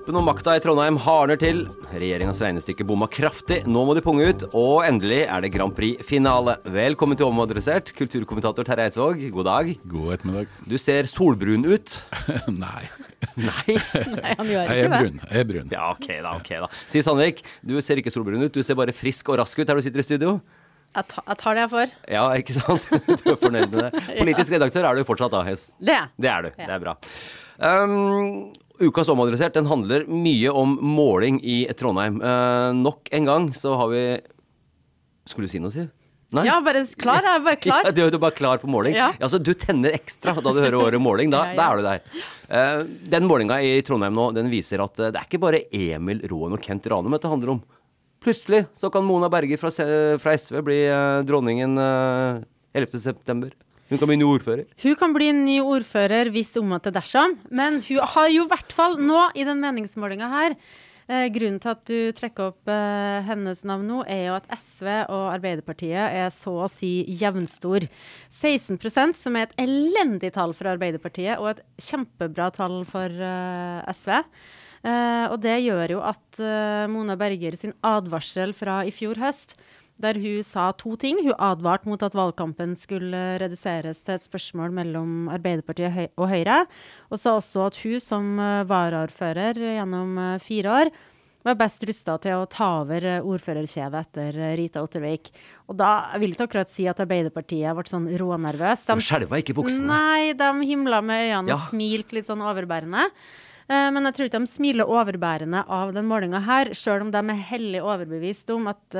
Kampen om makta i Trondheim hardner til. Regjeringas regnestykke bomma kraftig. Nå må de punge ut. Og endelig er det Grand Prix-finale. Velkommen til Omadressert, kulturkommentator Terje Eidsvåg. God dag. God ettermiddag. Du ser solbrun ut. Nei. Nei? Nei, han gjør Jeg er brun. Jeg er brun. Ja, ok da. ok da. Siv Sandvik, du ser ikke solbrun ut. Du ser bare frisk og rask ut her du sitter i studio. Jeg, ta, jeg tar det jeg får. Ja, ikke sant? Du er fornøyd med det. Politisk redaktør er du fortsatt da. Det. er. Det er du. Ja. Det er bra. Um, ukas Omadressert den handler mye om måling i Trondheim. Eh, nok en gang så har vi Skulle du si noe, Siv? Nei? Ja, bare klar. Jeg er bare klar. Ja, du, du er bare klar på måling? Ja. altså, du tenner ekstra da du hører året måling. Da, Ja, ja. da er du der. Eh, den målinga i Trondheim nå, den viser at eh, det er ikke bare Emil Roen og Kent Ranum dette handler om. Plutselig så kan Mona Berger fra, fra SV bli eh, dronningen eh, 11.9. Hun kan bli ny ordfører. Hun kan bli ny ordfører hvis om at det dersom, men hun har jo i hvert fall nå i den meningsmålinga her eh, Grunnen til at du trekker opp eh, hennes navn nå, er jo at SV og Arbeiderpartiet er så å si jevnstor. 16% som er et elendig tall for Arbeiderpartiet, og et kjempebra tall for eh, SV. Uh, og det gjør jo at uh, Mona Berger sin advarsel fra i fjor høst der hun sa to ting. Hun advarte mot at valgkampen skulle reduseres til et spørsmål mellom Arbeiderpartiet og Høyre, og sa også at hun som eh, varaordfører gjennom eh, fire år var best rusta til å ta over eh, ordførerkjedet etter Rita Ottervik. Og da jeg vil ikke akkurat si at Arbeiderpartiet ble sånn rånervøse. De skjelva ikke i buksene. Nei, de himla med øynene Ja. og smilte litt sånn overbærende. Men jeg tror ikke de smiler overbærende av den målinga her, sjøl om de er hellig overbevist om at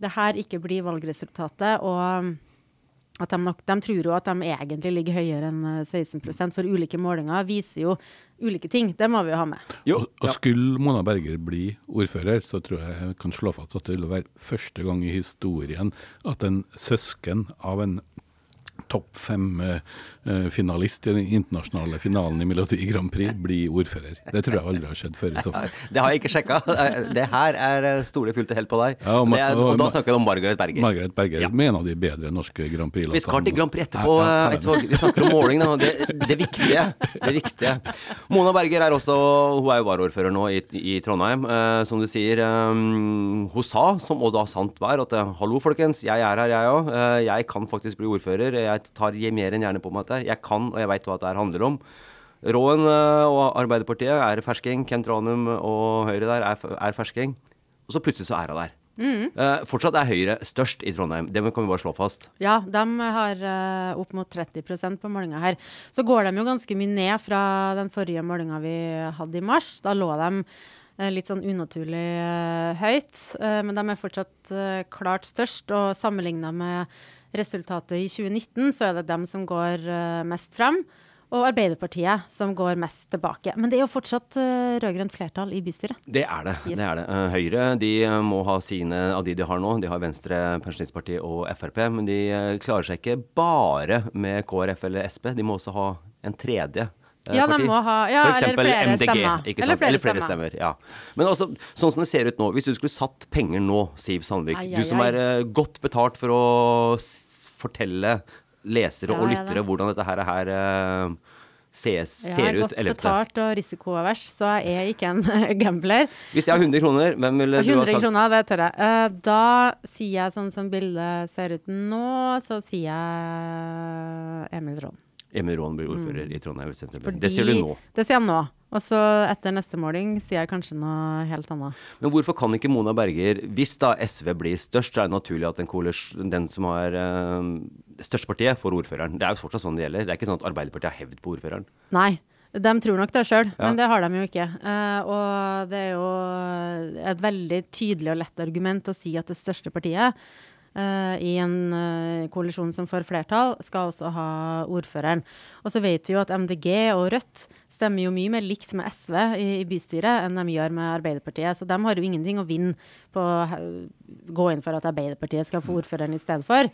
det her ikke blir valgresultatet. og at de, nok, de tror jo at de egentlig ligger høyere enn eh, 16 for ulike målinger viser jo ulike ting. Det må vi jo ha med. Jo, Og, og skulle Mona Berger bli ordfører, så tror jeg jeg kan slå fast at det vil være første gang i historien at en søsken av en topp fem-finalist i den internasjonale finalen i Melodi Grand Prix blir ordfører. Det tror jeg aldri har skjedd før i så fall. Det har jeg ikke sjekka. Det her er eh, stoler fullt og helt på deg. Ja, og er, og da snakker vi om Margaret Berger. Margaret Berger Ja. med en av de bedre norske Grand Prix-låtene. Vi skal til Grand Prix etterpå. Ja, eh. Vi snakker om måling, da. Det, det viktige. Det viktige. Mona Berger er også Hun er jo varaordfører nå i, i Trondheim. Eh, som du sier, eh, hun sa, som og da sant var, at eh, hallo, folkens, jeg er her, jeg òg. Eh, jeg kan faktisk bli ordfører. Jeg tar mer enn gjerne på meg dette. Jeg kan, og jeg veit hva dette handler om. Råen eh, og Arbeiderpartiet er fersking. Kent Ranum og Høyre der er, er fersking. Og så plutselig så er hun der. Eh, fortsatt er Høyre størst i Trondheim. Det kan vi bare slå fast. Ja, de har eh, opp mot 30% på målinga her. Så går de jo ganske mye ned fra den forrige målinga vi hadde i mars. Da lå de eh, litt sånn unaturlig høyt, men de er fortsatt klart størst. Og sammenligna med resultatet i 2019, så er det dem som går eh, mest frem. Og Arbeiderpartiet som går mest tilbake. Men det er jo fortsatt uh, rød-grønt flertall i bystyret. Det er det. Yes. det, er det. Eh, Høyre de må ha sine av de de har nå. De har Venstre, Pensjonistpartiet og Frp. Men de klarer seg ikke bare med KrF eller Sp. De må også ha en tredje. Eh, Ja, de parti. må ha ja, For eller flere MDG. stemmer. Ikke Eller flere eller flere stemmer. stemmer. Ja. Men altså, sånn som det ser ut nå, hvis du skulle satt penger nå, Siv Sandvik, Ai, du som er eh, godt betalt for å fortelle lesere Ja, og er lyttere det. hvordan dette her, her eh, ses, Jeg er godt betalt og risikoavers, så jeg er ikke en gambler. Hvis jeg har 100 kroner, hvem ville du ha 100 kroner, det tør jeg. Eh, da sier jeg sånn som bildet ser ut nå, så sier jeg Emil Rån. Emil Rån blir ordfører i Trondheim sentrum. Mm. Fordi- Det sier du nå. Det sier jeg nå. Og så etter neste måling sier jeg kanskje noe helt annet. Men hvorfor kan ikke Mona Berger, hvis da SV blir størst, så er det naturlig at den, koalers- den som har øh, størst partiet, får ordføreren. Det er jo fortsatt sånn det gjelder. Det er ikke sånn at Arbeiderpartiet har hevd på ordføreren. Nei. De tror nok det sjøl, Ja. men det har de jo ikke. Uh, og det er jo et veldig tydelig og lett argument å si at det største partiet eh, i en uh, koalisjon som får flertall, skal også ha ordføreren. Og så vet vi jo at MDG og Rødt stemmer jo mye mer likt med SV i, i bystyret enn de gjør med Arbeiderpartiet. Så de har jo ingenting å vinne på å gå inn for at Arbeiderpartiet skal få ordføreren i stedet for.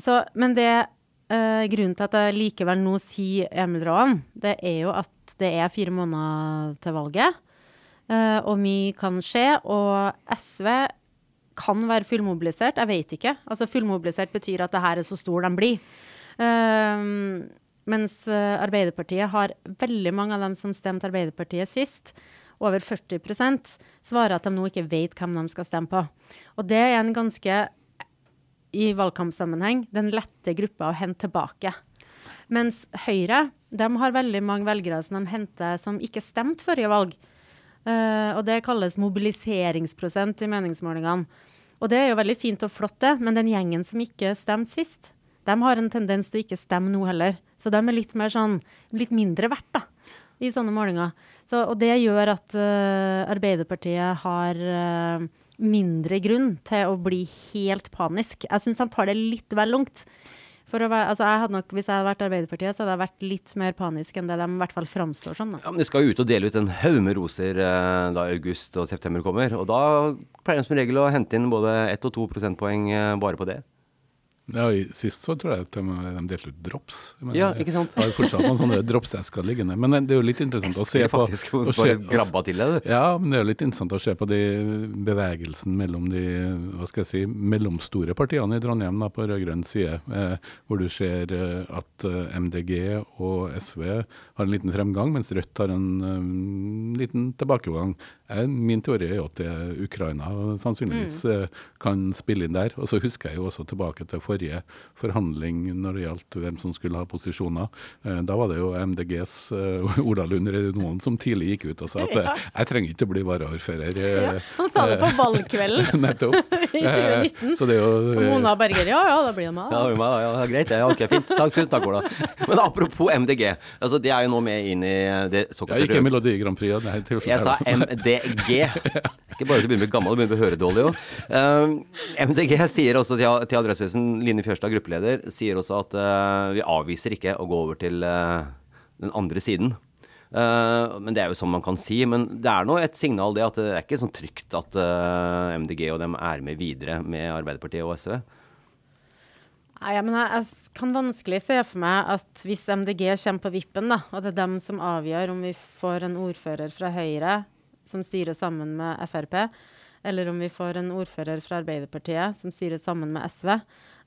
Så, men det uh, grunnen til at jeg likevel nå sier Emil Raan, det er jo at det er fire måneder til valget. og mye kan skje. Og SV kan være fullmobilisert. Jeg vet ikke. Altså Fullmobilisert betyr at det her er så stor de blir. Um, mens eh, Arbeiderpartiet har veldig mange av dem som stemte Arbeiderpartiet sist. over 40% svarer at de nå ikke vet hvem de skal stemme på. Og det er en ganske, i valgkampsammenheng, den lette gruppa å hente tilbake. Mens Høyre de har veldig mange velgere som de henter som ikke stemte forrige valg. Uh, og det kalles mobiliseringsprosent i meningsmålingene. Og det er jo veldig fint og flott, det, men den gjengen som ikke stemte sist, de har en tendens til å ikke stemme nå heller. Så de er litt mer sånn, litt mindre verdt, da, i sånne målinger. Så, og det gjør at uh, Arbeiderpartiet har uh, mindre grunn til å bli helt panisk. Jeg syns de tar det litt vel langt. Være, altså jeg nok, Hvis jeg hadde vært Arbeiderpartiet, så hadde jeg vært litt mer panisk enn det de i hvert fall framstår som. Da. Ja, men De skal jo ut og dele ut en haug med roser eh, da august og september kommer. Og da pleier de som regel å hente inn både ett og to prosentpoeng eh, bare på det. Ja, Sist så tror jeg at de, de delte ut drops. Men ja, ikke sant? Jeg har fortsatt noen sånne dropsesker liggende. Men det er jo litt interessant å se på faktisk, å se, grabba til det, Ja, men det er jo litt interessant å se på de bevegelsen mellom de hva skal jeg si, mellomstore partiene i Trondheim da, på rød-grønn side. Eh, hvor du ser eh, at eh, MDG og SV har en liten fremgang, mens Rødt har en um, liten tilbakegang. Min teori er jo at Ukraina sannsynligvis mm. kan spille inn der. Og så husker jeg jo også tilbake til forrige forhandling når det gjaldt hvem som skulle ha posisjoner. Eh, da var det jo MDGs uh, Ola Lund Redonoen som tidlig gikk ut og sa at ja. jeg trenger ikke å bli varaordfører. Ja, han sa det på valgkvelden i 2019. Så det er jo, og Mona Berger ja ja, da blir han meg. Ja, ja, ja, greit det. Ja, ok, fint. Takk, tusen takk, Ola. Men apropos MDG. altså Det er jo nå med inn i det såkalte Ja, ikke Melodi Grand Prix. Jeg sa MDG. Ikke bare at du begynner å bli gammel, du begynner med høredårlig òg. Uh, MDG sier også til, til Adressehusen, Line Fjørstad, gruppeleder, sier også at uh, vi avviser ikke å gå over til uh, den andre siden. Uh, men Det er jo sånn man kan si. Men det er nå et signal det at det er ikke sånn trygt at MDG og dem er med videre med Arbeiderpartiet og SV. Nei, men jeg, jeg, kan vanskelig se for meg at hvis MDG kommer på vippen, da, og det er dem som avgjør om vi får en ordfører fra Høyre som styrer sammen med Frp, eller om vi får en ordfører fra Arbeiderpartiet som styrer sammen med SV,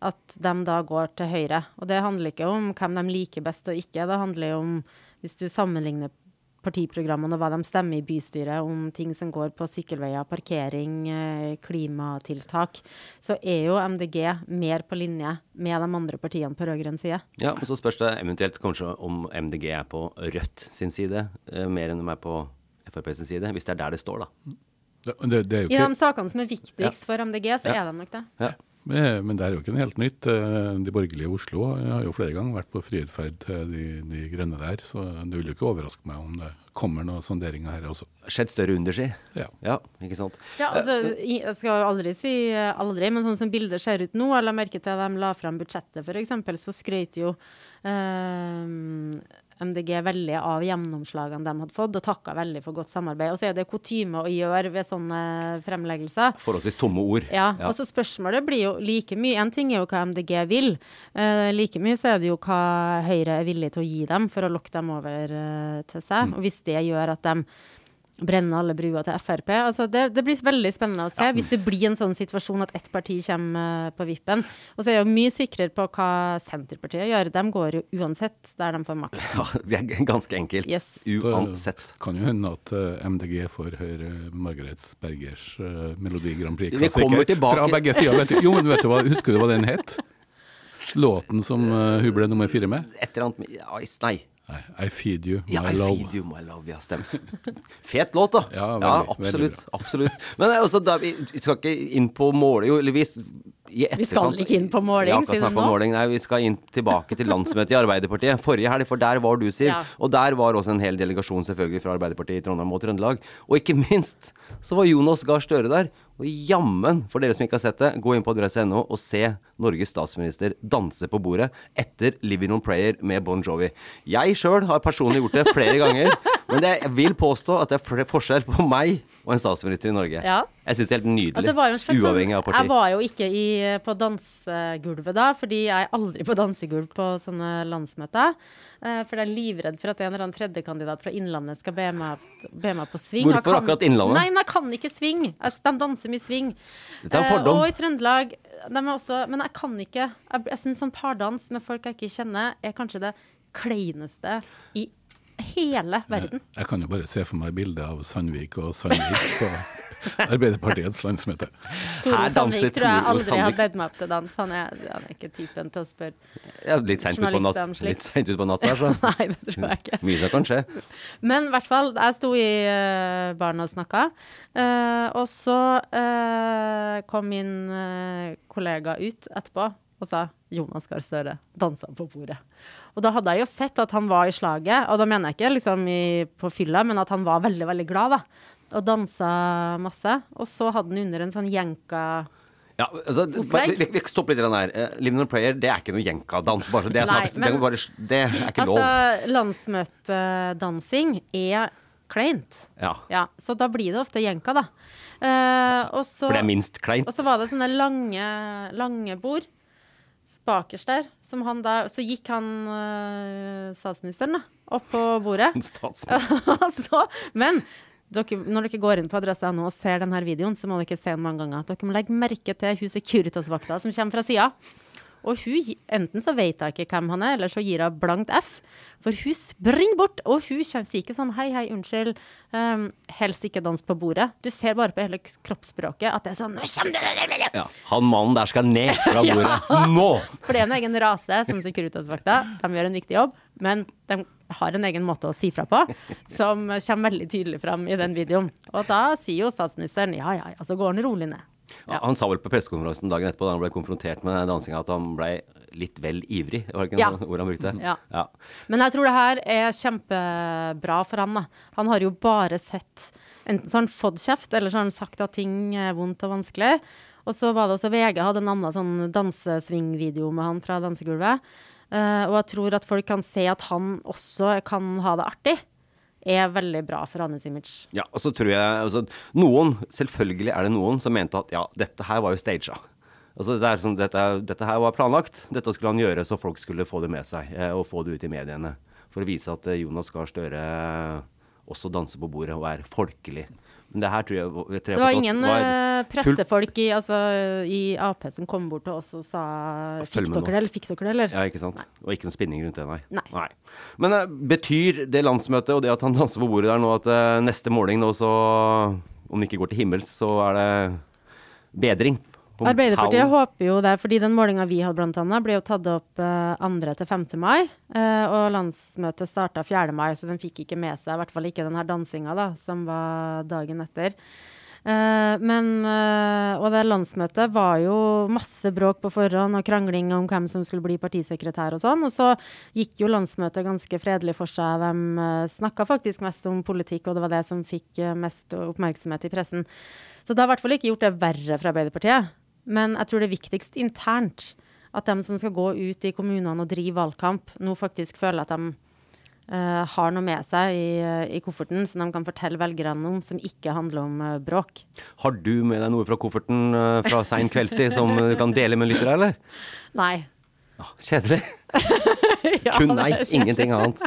at de da går til Høyre. Og det handler ikke om hvem de liker best og ikke. Det handler jo om, hvis du sammenligner partiprogrammene og hva de stemmer i bystyret om ting som går på sykkelveier, parkering, eh, klimatiltak, så er jo MDG mer på linje med de andre partiene på rød-grønn side. Ja, og Så spørs det eventuelt kanskje om MDG er på Rødt sin side, eh, mer enn de er på Frp sin side, hvis det er der det står, da. Det, det, det I de sakene som er viktigst ja. for MDG, så ja. er de nok det. Ja. Men det er jo ikke noe helt nytt. Eh, de borgerlige i Oslo har jo flere ganger vært på friutferd til de, de, grønne der, så det vil jo ikke overraske meg om det kommer noen sonderinger her også. Skjedd større under, si. Ja. ja. Ikke sant. Ja, altså, jeg skal aldri si aldri, men sånn som bildet ser ut nå, jeg la merke til at de la fram budsjettet f.eks., så skrøt jo eh, MDG veldig av gjennomslagene de hadde fått, og takka veldig for godt samarbeid. Og så er det kutyme å gjøre ved sånne fremleggelser. Forholdsvis tomme ord. Ja, ja. og så spørsmålet blir jo like mye En ting er jo hva MDG vil. Uh, like mye så er det jo hva Høyre er villig til å gi dem for å lokke dem over uh, til seg. Mm. Og hvis det gjør at de brenne alle brua til Frp. Altså det, det, blir veldig spennende å se ja. hvis det blir en sånn situasjon at ett parti kommer uh, på vippen. Og så er jeg jo mye sikrere på hva Senterpartiet gjør. De går jo uansett der de får makt. Ja, det er ganske enkelt. Yes. Uansett. Det kan jo hende at eh, MDG får høre Margaret Bergers uh, Melodi Grand Prix Vi kommer tilbake. Fra begge sider. Vet du, jo, men vet du hva, husker du hva den het? Låten som uh, hun ble nummer fire med? Et eller annet Nei. I feed you my ja, I love. feed you my love, ja, stemmer. Fet låt, da. Ja, veldig, ja absolutt. absolutt. Men også, da, vi skal ikke inn på målet, jo, eller vi vi skal ikke inn på måling, ja, sier du nå? Måling. Nei, vi skal inn tilbake til landsmøtet i Arbeiderpartiet. Forrige helg, for der var du, Siv. Ja. Og der var også en hel delegasjon selvfølgelig fra Arbeiderpartiet i Trondheim og Trøndelag. Og ikke minst så var Jonas Gahr Støre der. Og jammen, for dere som ikke har sett det, gå inn på adresse.no og se Norges statsminister danse på bordet etter Living on Prayer med Bon Jovi. Jeg sjøl har personlig gjort det flere ganger, men det, jeg vil påstå at det er forskjell på meg og en statsminister i Norge. Ja. Jeg syns det er helt nydelig. Slags, uavhengig av parti. Jeg var jo ikke i, på dansegulvet da, fordi jeg er aldri på dansegulv på sånne landsmøter. Uh, for jeg er livredd for at en eller annen tredjekandidat fra Innlandet skal be meg, be meg på sving. Hvorfor kan, akkurat Innlandet? Nei, men jeg kan ikke sving. de danser mye sving. Dette er en fordom. Uh, og i Trøndelag også, Men jeg kan ikke. Jeg, jeg syns sånn pardans med folk jeg ikke kjenner, er kanskje det kleineste i hele verden. Jeg kan jo bare se for meg bildet av Sandvik og Sandvik på Arbeiderpartiets landsmøte. Tore Sandvik tror jeg aldri har bedt meg opp til dans. Han er, han er ikke typen til å spørre. Ja, litt seint Journalister om slikt. litt sent ut på natta, altså. Nei, det tror jeg ikke. mye som kan skje. Men i hvert fall, jeg sto i uh, baren og snakka. uh, og så uh, kom min eh, kollega ut etterpå og sa Jonas Gahr Støre dansa på bordet. Og da hadde jeg jo sett at han var i slaget, og da mener jeg ikke liksom i, på fylla, men at han var veldig, veldig glad, da. Og dansa masse. Og så hadde han under en sånn jenka Ja, altså, bare, vi, vi stopper litt der. Uh, Living on Prayer, det er ikke noe jenka-dans, bare det er Nei, sagt. men- det, bare, det er ikke lov. Altså, landsmøtedansing er kleint. Ja, Ja, så da blir det ofte jenka, da. Uh, og så for det er minst kleint. Og så var det sånne lange, lange bord bakerst der, som han da Så gikk han uh, statsministeren, da, opp på bordet. Så, men dere, når dere går inn på adresse.no og ser denne videoen, så må dere se den mange ganger. Dere må legge merke til hun Securitas-vakta som kommer fra sida. Og hun, enten så vet hun ikke hvem han er, eller så gir hun blankt F. For hun springer bort, og hun sier ikke sånn hei, hei, unnskyld, um, helst ikke dans på bordet. Du ser bare på hele kroppsspråket at det er sånn Nå kommer du Ja, han mannen der skal ned fra bordet. Nå! For det er en egen rase som Securitas-vakta. De gjør en viktig jobb, men de har en egen måte å si fra på, som kommer veldig tydelig fram i den videoen. Og da sier jo statsministeren ja, ja, ja, så går han rolig ned. Ja, Han sa vel på pressekonferansen dagen etterpå da han ble konfrontert med dansinga, at han ble litt vel ivrig. Var det ikke Ja. ord han brukte? Ja. Ja. Men jeg tror det her er kjempebra for han. da. Han har jo bare sett Enten så har han fått kjeft, eller så har han sagt at ting er vondt og vanskelig. Og så var det også VG hadde en annen sånn dansesvingvideo med han fra dansegulvet. Uh, og jeg tror at folk kan se at han også kan ha det artig. Er veldig bra for hans image. Ja, og så tror jeg altså, Noen, selvfølgelig er det noen som mente at ja, dette her var jo staged. Altså, dette, er som, dette, dette her var planlagt. Dette skulle han gjøre så folk skulle få det med seg, eh, og få det ut i mediene. For å vise at eh, Jonas Gahr Støre også danser på bordet og er folkelig. Men det her tror jeg, jeg tror Det var ingen var eh, pressefolk i, altså, i Ap som kom bort til oss og sa Fikk dere det, eller fikk dere det, eller? Ja, ikke sant? Og ikke noe spinning rundt det, nei. Nei. Men uh, betyr det landsmøtet og det at han danser på bordet der nå, at uh, neste måling nå så Om det ikke går til himmels, så er det bedring? Arbeiderpartiet tall. håper jo det, fordi den målinga vi hadde annet, ble jo tatt opp eh, 2. til 5. mai. eh, og landsmøtet starta 4. mai, så den fikk ikke med seg, i hvert fall ikke den her dansinga, da, som var dagen etter. Eh, men eh, Og det landsmøtet var jo masse bråk på forhånd og krangling om hvem som skulle bli partisekretær og sånn. Og så gikk jo landsmøtet ganske fredelig for seg. De uh, snakka faktisk mest om politikk, og det var det som fikk mest oppmerksomhet i pressen. Så det har i hvert fall ikke gjort det verre for Arbeiderpartiet. Men jeg tror det er viktigst internt at de som skal gå ut i kommunene og drive valgkamp, nå faktisk føler at de uh, har noe med seg i, i kofferten som de kan fortelle velgerne om, som ikke handler om uh, bråk. Har du med deg noe fra kofferten uh, fra sein kveldstid som du kan dele med lyttere, eller? Nei. Ah, Kjedelig. Ja, Kun nei, ingenting annet.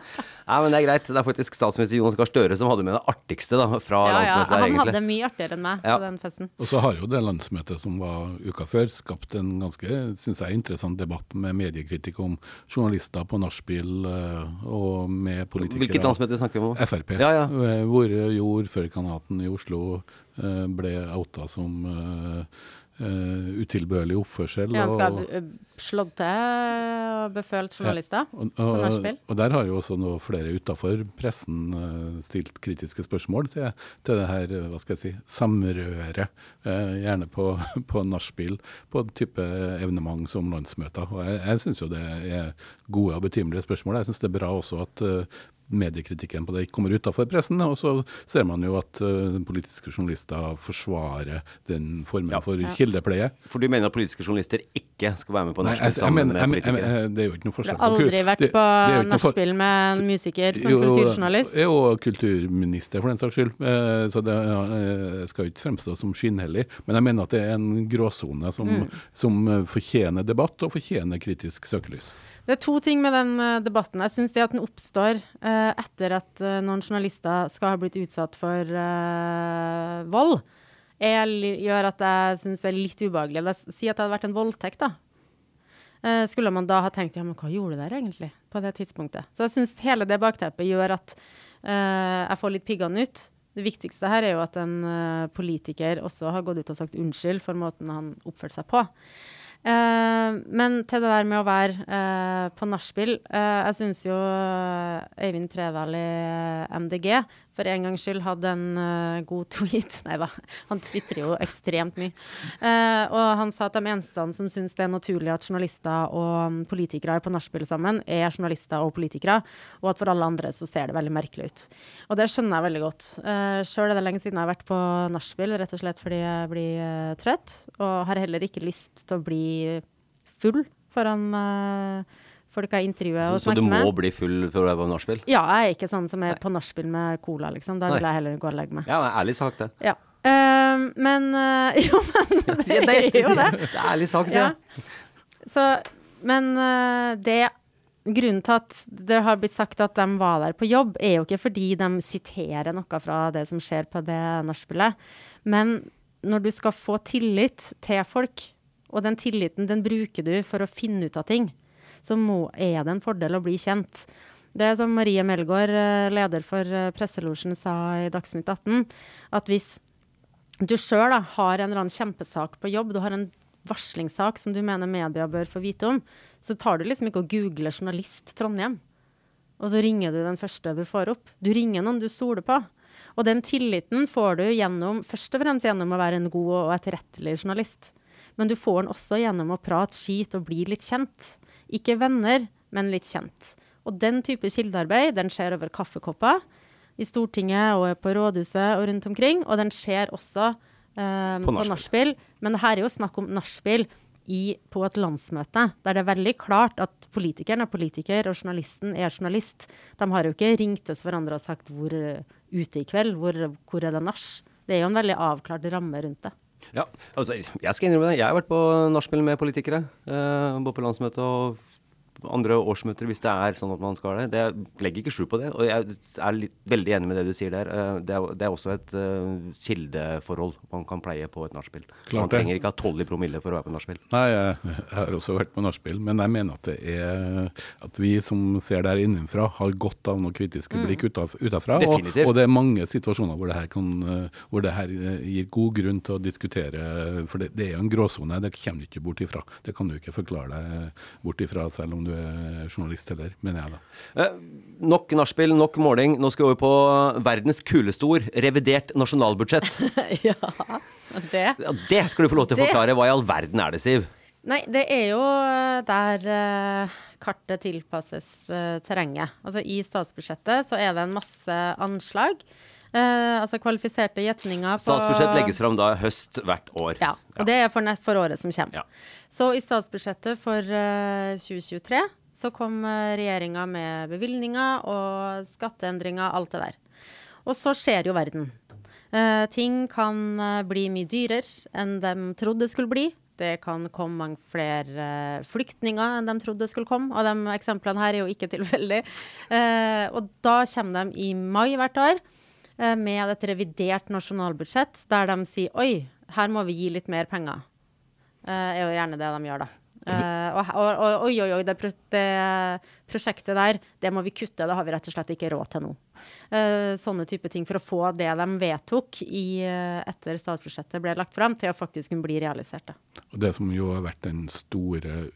Nei, men det er greit. Det er faktisk statsminister Jonas Gahr Støre som hadde med det artigste da, fra Ja, landsmøtet Ja, Han egentlig. hadde mye artigere enn meg Ja. på den festen. Og så har jo det landsmøtet som var uka før, skapt en ganske synes jeg, interessant debatt med mediekritikk om journalister på nachspiel eh, og med politikere. Hvilket landsmøte snakker vi om? Frp. Ja, ja. eh, Hvor jo ordførerkandidaten i Oslo eh, ble outa som eh, eh, utilbørlig oppførsel. Ja, han skal og- ha uh, slått til og befølt journalister. og, på og, nachspiel. og der har jo også nå flere utafor pressen uh, stilt kritiske spørsmål til, til det her, eh, hva skal jeg si, samrøret. uh, gjerne på, på nachspiel, på en type evenement som landsmøter. Og jeg, jeg syns jo det er gode og betimelige spørsmål. Jeg syns det er bra også at eh, mediekritikken på det ikke kommer utafor pressen. Og så ser man jo at uh, politiske journalister forsvarer den formen Ja. for Ja. kildepleie. For du mener at politiske journalister ikke skal være med på nachspiel sammen mener- med politikere? jeg, jeg, det er jo ikke noe Du har aldri vært det- på nachspiel med en musiker som Jo, kulturjournalist? Jo, kulturminister, for den saks skyld. Uh, Så det uh, skal jo ikke fremstå som skinnhellig. Men jeg mener at det er en gråsone som, Mm. som fortjener debatt og fortjener kritisk søkelys. Det er to ting med den eh, debatten. Jeg syns det at den oppstår eh, etter at eh, noen journalister skal ha blitt utsatt for eh, vold, jeg, gjør at jeg syns det er litt ubehagelig. Si at det hadde vært en voldtekt, da. Eh, skulle man da ha tenkt ja, men hva gjorde dere egentlig på det tidspunktet? Så jeg syns hele det bakteppet gjør at eh, jeg får litt piggene ut. Det viktigste her er jo at en politiker også har gått ut og sagt unnskyld for måten han oppførte seg på. Uh, men til det der med å være uh, på nachspiel uh, Jeg syns jo Øyvind Tredal i MDG for en gangs skyld hadde en god tweet. Nei da, han tvitrer jo ekstremt mye. og han sa at de eneste som syns det er naturlig at journalister og politikere er på nachspiel sammen, er journalister og politikere, og at for alle andre så ser det veldig merkelig ut. Og det skjønner jeg veldig godt. Uh, Sjøl er det lenge siden jeg har vært på nachspiel, rett og slett fordi jeg blir trøtt, og har heller ikke lyst til å bli full foran uh, folk jeg intervjuer og snakket med. Så du må med. bli full for å være på nachspiel? Ja, jeg er ikke sånn som er på nachspiel med cola, liksom. Da vil jeg heller gå og legge meg. Ja, ærlig sagt, det. Ja. Uh, men uh, Jo, men det, det er jo det. Det er ærlig sagt, sier jeg. Så, men uh, det Grunnen til at det har blitt sagt at de var der på jobb, er jo ikke fordi de siterer noe fra det som skjer på det nachspielet, men når du skal få tillit til folk, og den tilliten den bruker du for å finne ut av ting, så må, er det en fordel å bli kjent. Det er som Marie Melgaard, eh, leder for eh, Presselosjen, sa i Dagsnytt 18, at hvis du sjøl har en eller annen kjempesak på jobb, du har en varslingssak som du mener media bør få vite om, så tar du liksom ikke og googler 'journalist Trondheim', og så ringer du den første du får opp. Du ringer noen du stoler på. Og den tilliten får du gjennom, først og fremst gjennom å være en god og etterrettelig journalist. Men du får den også gjennom å prate skit og bli litt kjent. Ikke venner, men litt kjent. Og den type kildearbeid den skjer over kaffekopper i Stortinget og på rådhuset og rundt omkring. Og den skjer også eh, på nachspiel. Men her er jo snakk om nachspiel på et landsmøte, der det er veldig klart at politikeren er politiker og journalisten er journalist. De har jo ikke ringtes hverandre og sagt hvor ute i kveld, hvor, hvor er det nach? Det er jo en veldig avklart ramme rundt det. Ja, altså, jeg skal innrømme det. Jeg har vært på nachspiel med politikere. Eh, både på landsmøtet og andre årsmøter hvis det er sånn at man skal det. det legger ikke skjul på det. Og jeg er litt, veldig enig med det du sier der. Eh, det er, det er også et uh, kildeforhold man kan pleie på et nachspiel. Man trenger ikke ha tolv i promille for å være på nachspiel. Nei, jeg, har også vært på nachspiel, men jeg mener at det er at vi som ser der innenfra, har godt av noen kritiske mm. blikk utafra. Og, og, det er mange situasjoner hvor det her, kan, eh, hvor det her gir god grunn til å diskutere, for det, det er jo en gråsone. Det kommer du ikke bort ifra. Det kan du ikke forklare deg bort ifra, selv om du journalist heller, mener jeg da. Eh, nok nachspiel, nok måling. Nå skal vi over på verdens kuleste ord, revidert nasjonalbudsjett. ja, det. Ja, det skal du få lov til å forklare. Hva i all verden er det, Siv? Nei, det er jo eh, der uh, kartet tilpasses uh, terrenget. Altså i statsbudsjettet så er det en masse anslag. Uh, altså kvalifiserte gjetninger på Statsbudsjett legges fram da høst hvert år. Ja, og det er for, for, året som kommer. Ja. Så i statsbudsjettet for eh, 2023 så kom uh, regjeringa med bevilgninger og skatteendringer, alt det der. Og så skjer jo verden. Eh, ting kan bli mye dyrere enn de trodde skulle bli. Det kan komme mange flere flyktninger enn de trodde skulle komme. Og de eksemplene her er jo ikke tilfeldig. og da kommer de i mai hvert år. Eh, med et revidert nasjonalbudsjett, der de sier oi, her må vi gi litt mer penger. Det uh, er jo gjerne det de gjør, da. Uh, og, oi, oi, oi, det, det, prosjektet der, det må vi kutte. Det har vi rett og slett ikke råd til nå. Uh, sånne type ting for å få det de vedtok i, etter statsbudsjettet ble lagt fram, til å faktisk kunne bli realisert. Da. Og Det som jo har vært den store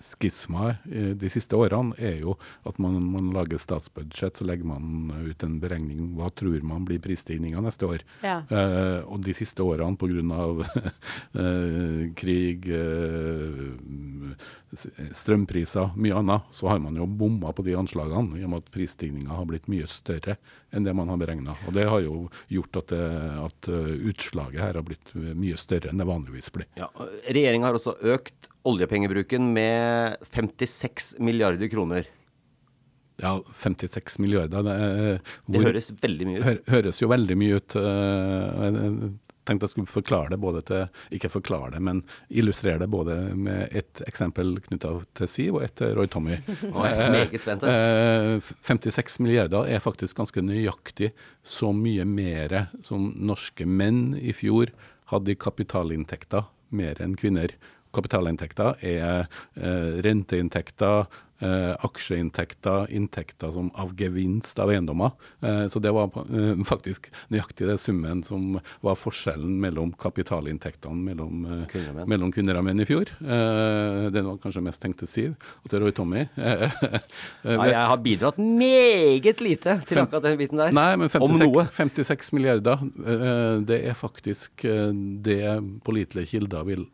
skismaet de siste årene, er jo at man, man, lager statsbudsjett, så legger man ut en beregning hva tror man blir prisstigninga neste år. Ja. Eh, og de siste årene pga. eh, krig, eh, strømpriser, mye annet, så har man jo bomma på de anslagene i og med at prisstigninga har blitt mye større enn det man har beregna. Det har jo gjort at, det, at utslaget her har blitt mye større enn det vanligvis blir. Ja, Regjeringa har også økt oljepengebruken med 56 milliarder kroner. Ja, 56 milliarder. Det, hvor, det høres veldig mye ut. Hø, høres jo veldig mye ut. Tenkte jeg skulle forklare det både til Ikke forklare det, men illustrere det både med et eksempel knytta til Siv og et til Roy Tommy. spent. 56 eh, milliarder er faktisk ganske nøyaktig så mye mer som norske menn i fjor hadde i kapitalinntekter mer enn kvinner. Kapitalinntekter er eh, renteinntekter, eh, aksjeinntekter, inntekter som av gevinst av eiendommer. Eh, så det var faktisk nøyaktig det summen som var forskjellen mellom kapitalinntektene mellom, mellom kvinner og menn i fjor. Den var kanskje mest tenkt til Siv og til Roy Tommy. Ja, jeg har bidratt meget lite til akkurat den biten der. Nei, men Om noe. 56, 56 milliarder, det er faktisk det pålitelige kilder vil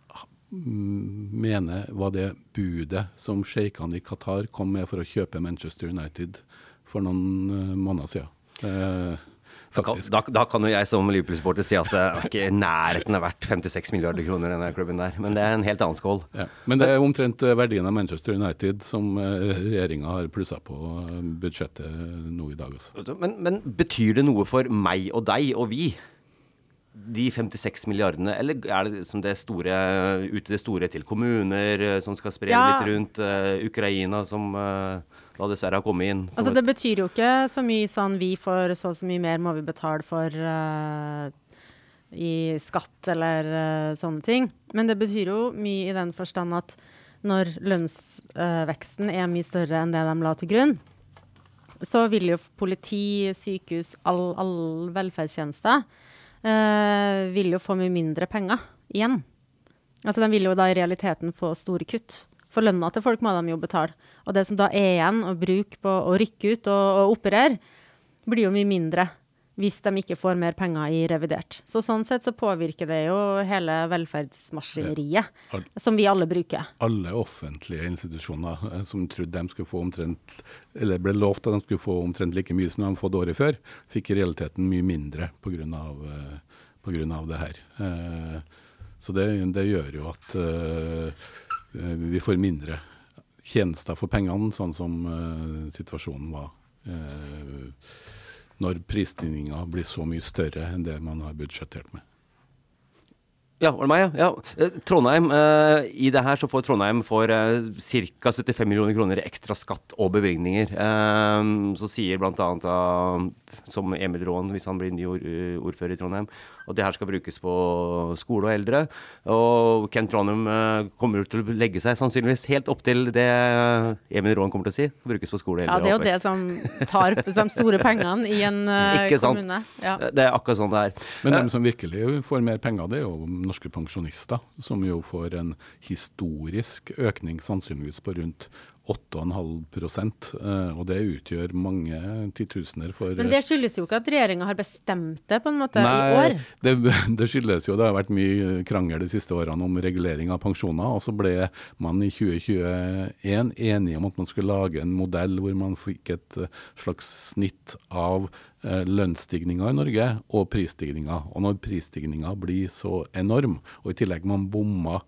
ha- mm, mene var det budet som sjeikene i Qatar kom med for å kjøpe Manchester United for noen eh, måneder siden. Eh, Da kan, da, da kan jo jeg som Liverpool-supporter si at det er ikke i nærheten er verdt 56 milliarder kroner, denne klubben der. Men det er en helt annen skål. Ja. Men det er omtrent eh, verdien av Manchester United som uh, regjeringa har plussa på eh, budsjettet nå i dag. Også. Men, men betyr det noe for meg og deg og vi? De 56 milliardene, eller er det som det store ute det store til kommuner eh, som skal spre Ja. litt rundt? Uh, Ukraina som uh, da dessverre har kommet inn? Altså, det betyr jo ikke så mye sånn vi får så og så mye mer må vi betale for uh, i skatt eller sånne ting. Men det betyr jo mye i den forstand at når lønnsveksten er mye større enn det de la til grunn, så vil jo politi, sykehus, all, all velferdstjenester vil jo få mye mindre penger igjen. Altså De vil jo da i realiteten få store kutt. For lønna til folk må de jo betale. Og det som da er igjen å bruke på å rykke ut og, og operere, blir jo mye mindre hvis de ikke får mer penger i revidert. Så sånn sett så påvirker det jo hele velferdsmaskineriet, Al- som vi alle bruker. alle offentlige institusjoner eh, som trodde de skulle få omtrent, eller ble lovt at de skulle få omtrent like mye som de hadde fått året før, fikk i realiteten mye mindre pga. Av det her. Eh, så det, det gjør jo at eh, eh, vi får mindre tjenester for pengene, sånn som eh, situasjonen var. Når prisstigninga blir så mye større enn det man har budsjettert med. Ja, var det meg, ja? ja. Eh, Trondheim, eh, I det her så får Trondheim for eh, ca. 75 millioner kroner ekstra skatt og bevilgninger. Eh, så sier bl.a. Som Emil Raan, hvis han blir ny ordfører i Trondheim, at det her skal brukes på skole og eldre. Og Ken Trondheim eh, kommer til å legge seg sannsynligvis helt opp til det Emil Raan kommer til å si. Brukes på skole, Ja, eldre det er og jo det som tar de store pengene i en eh, Ikke sant. kommune. Ja. Det er akkurat sånn det er. Men dem som virkelig får mer penger, det er jo norske pensjonister, som jo får en historisk økning, sannsynligvis på rundt 8,5 eh, Og det utgjør mange titusener for Men det skyldes jo ikke at regjeringa har bestemt det på en måte i år. det, det skyldes jo det har vært mye krangel de siste årene om regulering av pensjoner. Og så ble man i 2021 enige om at man skulle lage en modell hvor man fikk et eh, slags snitt av eh, lønnsstigninga i Norge og prisstigninga. Og når prisstigninga blir så enorm, og i tillegg man bomma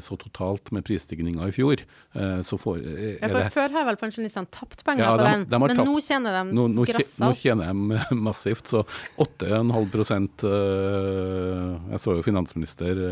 så totalt med prisstigninga i fjor, eh, så får eh, Ja, for Før har vel pensjonistene tapt penger Ja, på de- den, de men tapt. nå tjener de nå, tje- nå tjener de massivt, så 8,5 øh, Jeg så jo finansminister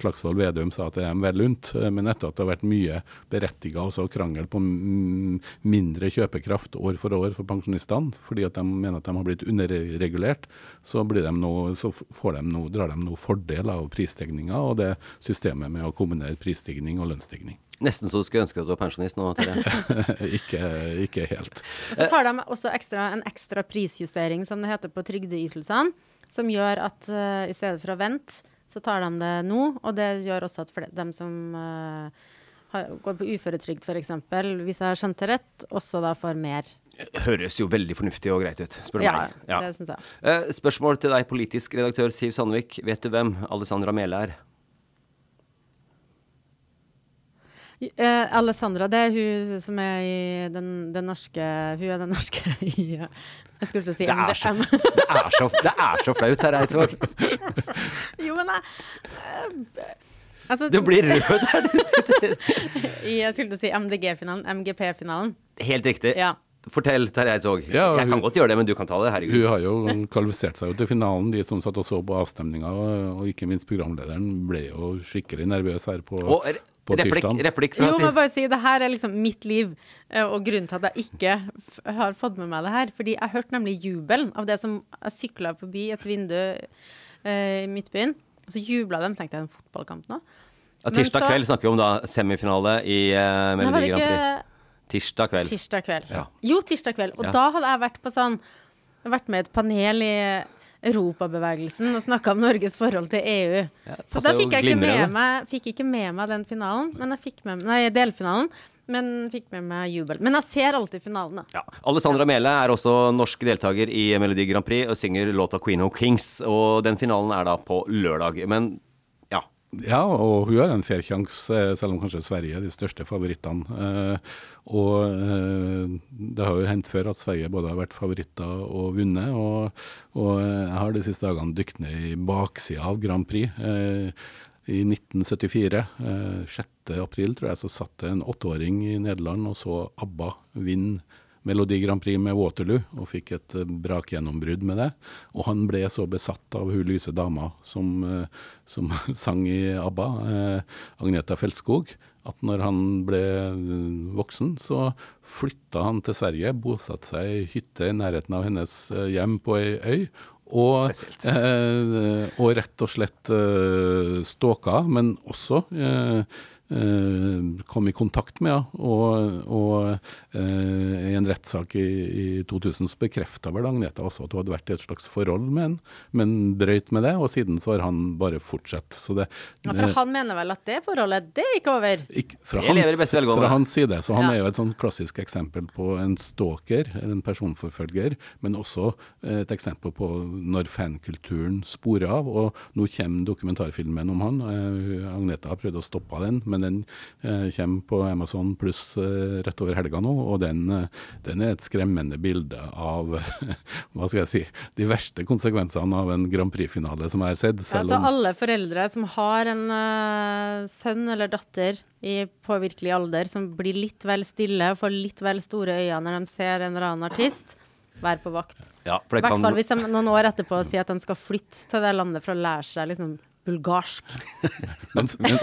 Slagsvold Vedum sa at det er dem vel unt, men etter at det har vært mye berettiga også krangel på mindre kjøpekraft år for år for pensjonistene, fordi at de mener at de har blitt underregulert, så, blir de nå, så får de nå, drar de nå fordel av prisstigninga og det systemet med å kombinere prisstigning og lønnsstigning. Nesten så du skulle ønske at du var pensjonist nå. Terje. ikke, ikke helt. Og så tar de også ekstra, en ekstra prisjustering, som det heter, på trygdeytelsene, som gjør at uh, i stedet for å vente, så tar de det nå. Og det gjør også at de som uh, har, går på uføretrygd f.eks., hvis jeg har skjønt det rett, også da får mer. Høres jo veldig fornuftig og greit ut, spør du Ja, meg. Ja. det syns jeg. Eh, spørsmål til deg, politisk redaktør Siv Sandvik. Vet du hvem Alessandra Mæhle er? Eh, Alessandra, det er hun som er i den, den norske Hun er den norske i eh, Jeg skulle til å si Det er så- MDM. Det er så, det er så flaut, her, Eidsvåg. jo, men jeg eh, Altså, Du blir rød der du sitter. i, Jeg skulle til å si MDG-finalen. MGP-finalen. Helt riktig. Ja. Fortell, Terje Eidsvåg. Ja, Jeg kan hun- godt gjøre det, men du kan ta det. Herregud. Hun har jo kvalifisert seg jo til finalen, de som satt og så på avstemninga. Og ikke minst programlederen ble jo skikkelig nervøs her på, Og på replikk, tirsdag. replikk fra Jo, men bare si, det her er liksom mitt liv, eh, og grunnen til at jeg ikke har fått med meg det her. Fordi jeg hørte nemlig jubelen av det som Jeg sykla forbi et vindu eh, i Midtbyen, og så jubla de. Tenkte jeg en fotballkamp nå? Ja, tirsdag så- kveld snakker vi om da semifinale i uh, Melodi Grand Prix. Tirsdag kveld. tirsdag kveld? Ja. Jo, tirsdag kveld. Og Ja. da hadde jeg vært på sånn vært med i et panel i Europabevegelsen og snakka om Norges forhold til EU. Ja, Så da fikk jeg ikke med meg, fikk ikke med meg den finalen, men jeg fikk med Nei, delfinalen. Men fikk med meg jubel. Men jeg ser alltid finalen, da. Ja. Alessandra Mele er også norsk deltaker i Melodi Grand Prix og synger låta 'Queen of Kings'. Og den finalen er da på lørdag. Men ja. Og hun har en fair sjanse, eh, selv om kanskje Sverige er de største favorittene. Eh, og eh, det har jo hendt før at Sverige både har vært favoritter og vunnet. Og, og jeg har de siste dagene dykt ned i baksida av Grand Prix. I 1974, eh, 6. april, tror jeg, så satt det en åtteåring i Nederland og så ABBA vinne Melodi Grand Prix med Waterloo, og fikk et eh, brakgjennombrudd med det. Og han ble så besatt av hun lyse dama som, eh, som sang i ABBA, eh, Agneta Feltskog, at når han ble eh, voksen, så flytta han til Sverige, bosatte seg i hytte i nærheten av hennes hjem på ei øy. Og, eh, og rett og slett eh, stalka, men også eh, kom i kontakt med henne. Og, og eh, i en rettssak i, i 2000 så bekrefta vel Agneta også at hun hadde vært i et slags forhold med han, men brøyt med det. Og siden så har han bare fortsatt. Så det, Ja, for han mener vel at det forholdet, det er ikke over. ikke, fra, Det hans, fra hans side. Så han Ja. er jo et sånn klassisk eksempel på en stalker, eller en personforfølger, men også eh, et eksempel på når fankulturen sporer av. Og nå kommer dokumentarfilmen om han. Eh, Agneta har prøvd å stoppe den, men den eh, kommer på Amazon pluss eh, rett over helga nå. Og den, eh, den er et skremmende bilde av hva skal jeg si, de verste konsekvensene av en Grand Prix-finale som jeg har sett. Ja, Selv så om alle foreldre som har en eh, sønn eller datter i påvirkelig alder som blir litt vel stille og får litt vel store øyne når de ser en eller annen artist, vær på vakt. ja for I det hvert fall hvis de noen år etterpå sier at de skal flytte til det landet for å lære seg liksom bulgarsk. men, men,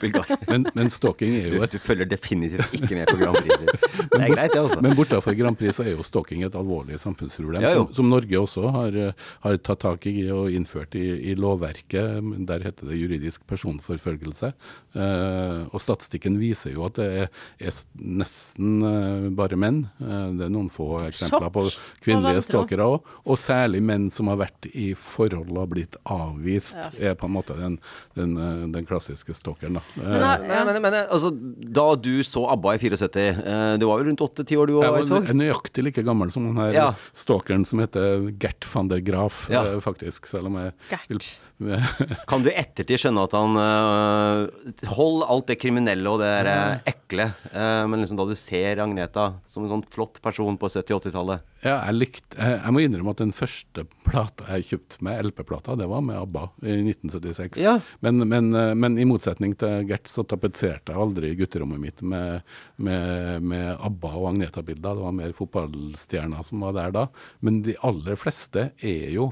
Bulgar. men, men stalking er jo et du følger definitivt ikke med på Grand Prix. Men Det er greit, det, altså. Men bortafor Grand Prix så er jo stalking et alvorlig samfunnsproblem, Ja, som, som Norge også har, eh, har tatt tak i og innført i, i lovverket. Der heter det juridisk personforfølgelse. Eh, og statistikken viser jo at det er, er nesten uh, bare menn. Uh, det er noen få eksempler på Sjokk kvinnelige stalkere òg. Og særlig menn som har vært i forhold og blitt avvist, Ja. er på en måte den, den, den klassiske stalkeren. Da. Men, ja, da- Men, men, altså, da du så ABBA i 74, eh, du var vel rundt åtte-ti år du Jeg òg, var Eidsvåg? nøyaktig like gammel som den her Ja. stalkeren som heter Gert van der Graaf, Ja. faktisk. Selv om jeg Gert. vil Kan du i ettertid skjønne at han Hold alt det kriminelle og det der, øh, ekle, øh, men liksom da du ser Agneta som en sånn flott person på 70-80-tallet Ja, jeg likte jeg, jeg må innrømme at den første plata jeg kjøpte med, LP-plata, det var med ABBA i 1976. Ja. Men, men, eh, men i motsetning til Gert, så tapetserte jeg aldri gutterommet mitt med, med, med ABBA og Agneta-bilder. Det var mer fotballstjerner som var der da. Men de aller fleste er jo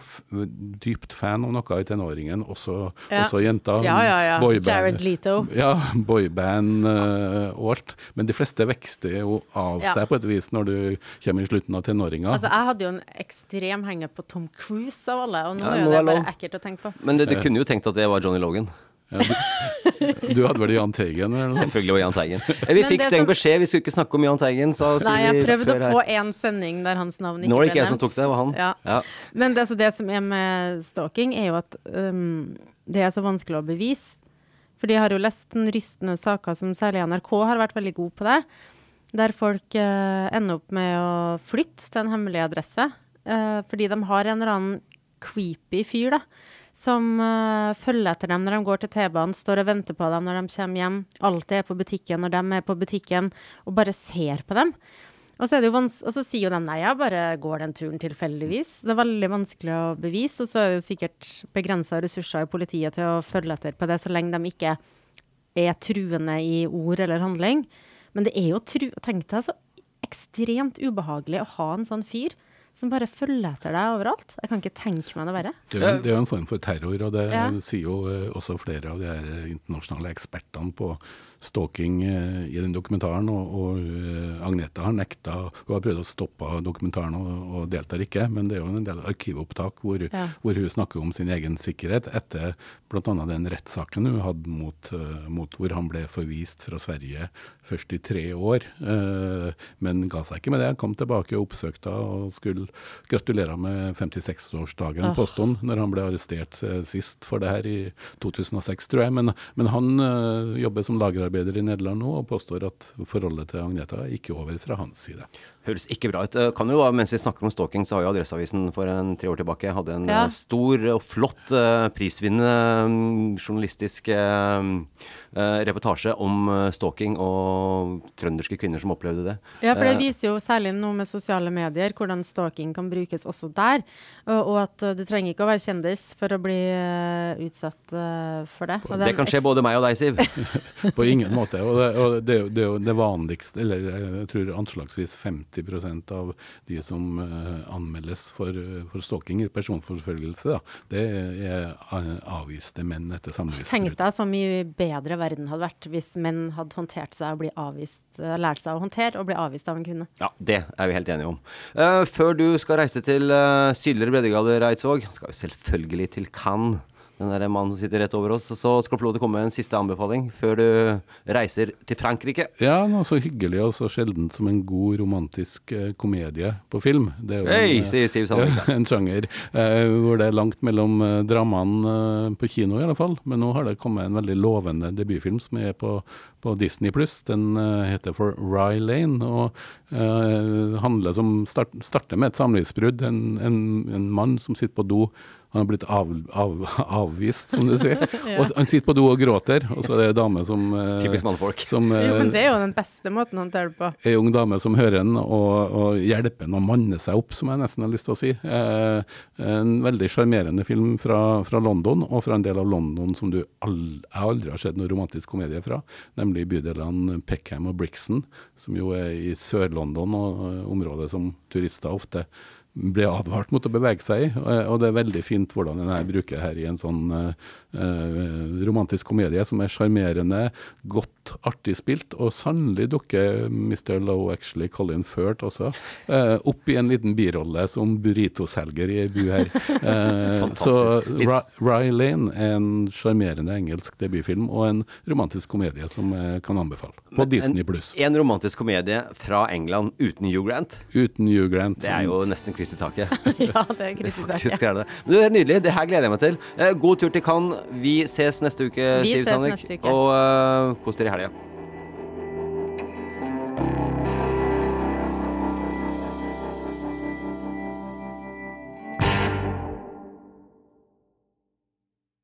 dypt fan av noe i tenåringen, også, Ja. også jenter. Ja, ja, ja. boyband- Jared Leto. Ja, boyband eh, og alt. Men de fleste vokste jo av seg på et vis når du kommer i slutten av tenåringa. Altså, jeg hadde jo en ekstrem henger på Tom Cruise av alle, og nå Ja, er jo det bare ekkelt å tenke på. Men du, du kunne jo tenkt at det var Johnny Logan. Ja, du, du hadde vel Jahn Teigen? Eller noe? Selvfølgelig var Jahn Teigen. Eh, Vi fikk streng som- beskjed, vi skulle ikke snakke om Jahn Teigen, sa Nei, jeg prøvde å få en sending der hans navn ikke ble nevnt. Nå var det ikke jeg som tok det, det var han. Ja. Ja. Men det, altså, det som er med stalking, er jo at um, det er så vanskelig å bevise. For de har jo lest den rystende saker som særlig NRK har vært veldig god på det. Der folk eh, ender opp med å flytte til en hemmelig adresse. eh, fordi de har en eller annen creepy fyr, da. Som eh, følger etter dem når de går til T-banen, står og venter på dem når de kommer hjem. Alltid er på butikken når de er på butikken, og bare ser på dem. Og så, og så sier jo de nei, jeg bare går den turen tilfeldigvis. Det er veldig vanskelig å bevise, og så er det jo sikkert begrensa ressurser i politiet til å følge etter på det, så lenge de ikke er truende i ord eller handling. Men det er jo tru Tenk deg så ekstremt ubehagelig å ha en sånn fyr som bare følger etter deg overalt. Jeg kan ikke tenke meg det verre. Det er, jo, er en form for terror, og det Ja. sier jo eh, også flere av de internasjonale ekspertene på stalking eh, i den dokumentaren, og, og uh, Agneta har nekta Hun har prøvd å stoppe dokumentaren og, og, deltar ikke, men det er jo en del arkivopptak hvor, ja. hvor hun snakker om sin egen sikkerhet etter bl.a. den rettssaken hun hadde mot, uh, mot, hvor han ble forvist fra Sverige først i tre år, men ga seg ikke med det. Kom tilbake og oppsøkte og skulle gratulere med 56-årsdagen, oh. påstod når han ble arrestert sist for det her i 2006, tror jeg. Men, men han jobber som lagerarbeider i Nederland nå og påstår at forholdet til Agneta ikke over fra hans side. Høres ikke bra ut. Kan jo, Mens vi snakker om stalking, så har jo Adresseavisen for en tre år tilbake hadde en ja. stor og flott uh, prisvinnende um, journalistisk uh, reportasje om stalking og trønderske kvinner som opplevde det. Ja, for det viser jo særlig noe med sosiale medier, hvordan stalking kan brukes også der. Og, og at du trenger ikke å være kjendis for å bli utsatt for det. det, det kan skje både meg og deg, Siv. På ingen måte. Og det, og det, det er jo det vanligste, eller jeg tror anslagsvis 50 90% av de som uh, anmeldes for, for stalking, personforfølgelse, da, det er avviste menn etter samlivsbrudd. Tenk deg så mye bedre verden hadde vært hvis menn hadde håndtert seg og bli avvist, lært seg å håndtere og bli avvist av en kvinne. Ja, det er vi helt enige om. Uh, før du skal reise til uh, sydligere breddegrader, Eidsvåg, skal vi selvfølgelig til Cannes den der mannen som sitter rett over oss. Så skal du få lov til å komme med en siste anbefaling før du reiser til Frankrike. Ja, noe så hyggelig og så sjeldent som en god romantisk eh, komedie på film. Det er jo hey, en, sier Siv Sandvik. En sjanger eh, hvor det er langt mellom eh, dramaene eh, på kino i alle fall. Men nå har det kommet en veldig lovende debutfilm som er på, på Disney pluss. Den eh, heter For Rye Lane og eh, handler som start, starter med et samlivsbrudd. En, en, en mann som sitter på do han har blitt av, av, avvist, som du sier. ja. Og han sitter på do og gråter, og så er det ei dame som eh, Typisk mannfolk. Som, jo, men det er jo den beste måten å håndtere det på. Ei ung dame som hører han og, og hjelper han å manne seg opp, som jeg nesten har lyst til å si. Eh, en veldig sjarmerende film fra, fra, London, og fra en del av London som du aldri, jeg aldri har sett noen romantisk komedie fra, nemlig bydelene Peckham og Brixton, som jo er i Sør-London, og uh, området som turister ofte ble advart mot å bevege seg i. Og det er veldig fint hvordan den her bruker her i en sånn uh, romantisk komedie som er sjarmerende, godt artig spilt, og sannelig dukker Mr. Low actually Colin Firth også uh, opp i en liten birolle som burritoselger i ei bu her. Uh, så Rye Lane er en sjarmerende engelsk debutfilm og en romantisk komedie som jeg kan anbefale. På Disney pluss. En, en romantisk komedie fra England uten Hugh Grant? Uten Hugh Grant. Det er jo nesten Kristi taket. ja, det er Kristi taket. Det. Men det er nydelig. Det her gleder jeg meg til. Eh, god tur til Cannes. Vi ses neste uke, Vi Siv Sandvik. Og uh, kos dere i helga.